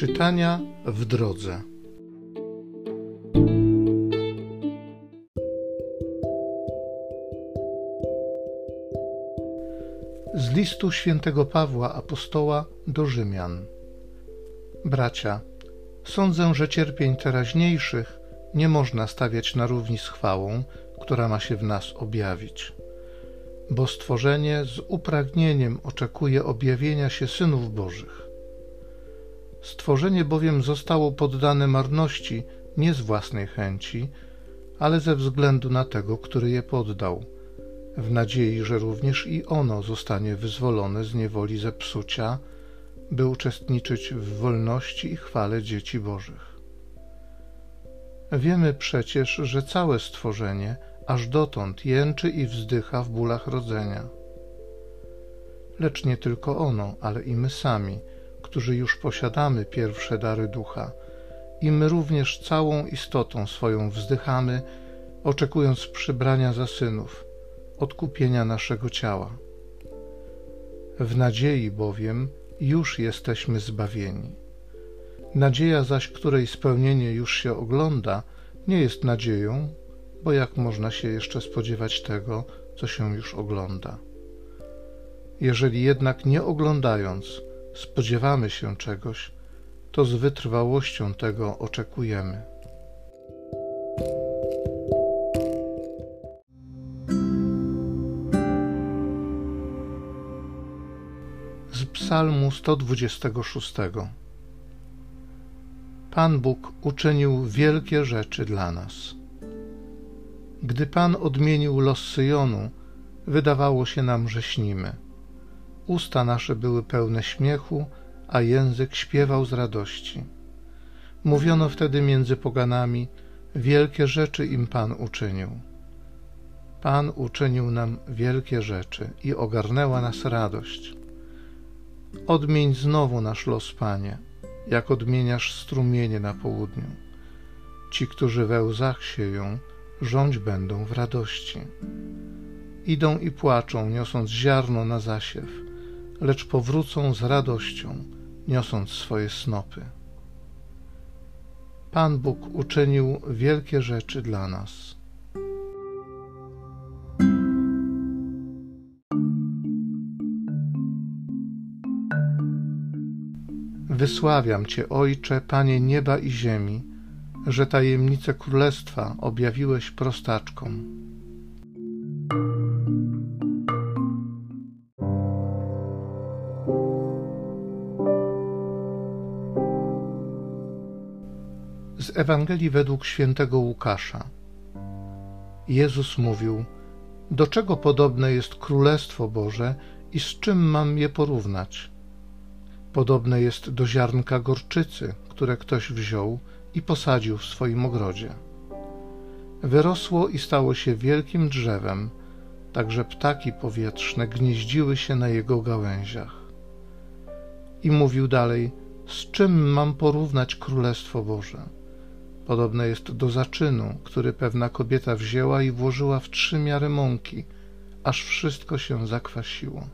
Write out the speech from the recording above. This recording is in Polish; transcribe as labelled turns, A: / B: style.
A: Czytania w drodze. Z listu świętego Pawła apostoła do Rzymian. Bracia, sądzę, że cierpień teraźniejszych nie można stawiać na równi z chwałą, która ma się w nas objawić. Bo stworzenie z upragnieniem oczekuje objawienia się synów Bożych. Stworzenie bowiem zostało poddane marności nie z własnej chęci, ale ze względu na tego, który je poddał, w nadziei, że również i ono zostanie wyzwolone z niewoli zepsucia, by uczestniczyć w wolności i chwale dzieci Bożych. Wiemy przecież, że całe stworzenie aż dotąd jęczy i wzdycha w bólach rodzenia. Lecz nie tylko ono, ale i my sami – którzy już posiadamy pierwsze dary ducha, i my również całą istotą swoją wzdychamy, oczekując przybrania za synów, odkupienia naszego ciała. W nadziei bowiem już jesteśmy zbawieni. Nadzieja zaś, której spełnienie już się ogląda, nie jest nadzieją, bo jak można się jeszcze spodziewać tego, co się już ogląda? Jeżeli jednak nie oglądając, spodziewamy się czegoś, to z wytrwałością tego oczekujemy. Z Psalmu 126 Pan Bóg uczynił wielkie rzeczy dla nas. Gdy Pan odmienił los Syjonu, wydawało się nam, że śnimy Usta nasze były pełne śmiechu, a język śpiewał z radości. Mówiono wtedy między poganami, wielkie rzeczy im Pan uczynił. Pan uczynił nam wielkie rzeczy i ogarnęła nas radość. Odmień znowu nasz los, Panie, jak odmieniasz strumienie na południu. Ci, którzy we łzach sieją, rządź będą w radości. Idą i płaczą, niosąc ziarno na zasiew lecz powrócą z radością, niosąc swoje snopy. Pan Bóg uczynił wielkie rzeczy dla nas. Wysławiam Cię, Ojcze, Panie nieba i ziemi, że tajemnice królestwa objawiłeś prostaczkom Z Ewangelii według świętego Łukasza. Jezus mówił: Do czego podobne jest Królestwo Boże i z czym mam je porównać? Podobne jest do ziarnka gorczycy, które ktoś wziął i posadził w swoim ogrodzie. Wyrosło i stało się wielkim drzewem, tak że ptaki powietrzne gnieździły się na jego gałęziach. I mówił dalej: Z czym mam porównać Królestwo Boże? Podobne jest do zaczynu, który pewna kobieta wzięła i włożyła w trzy miary mąki, aż wszystko się zakwasiło.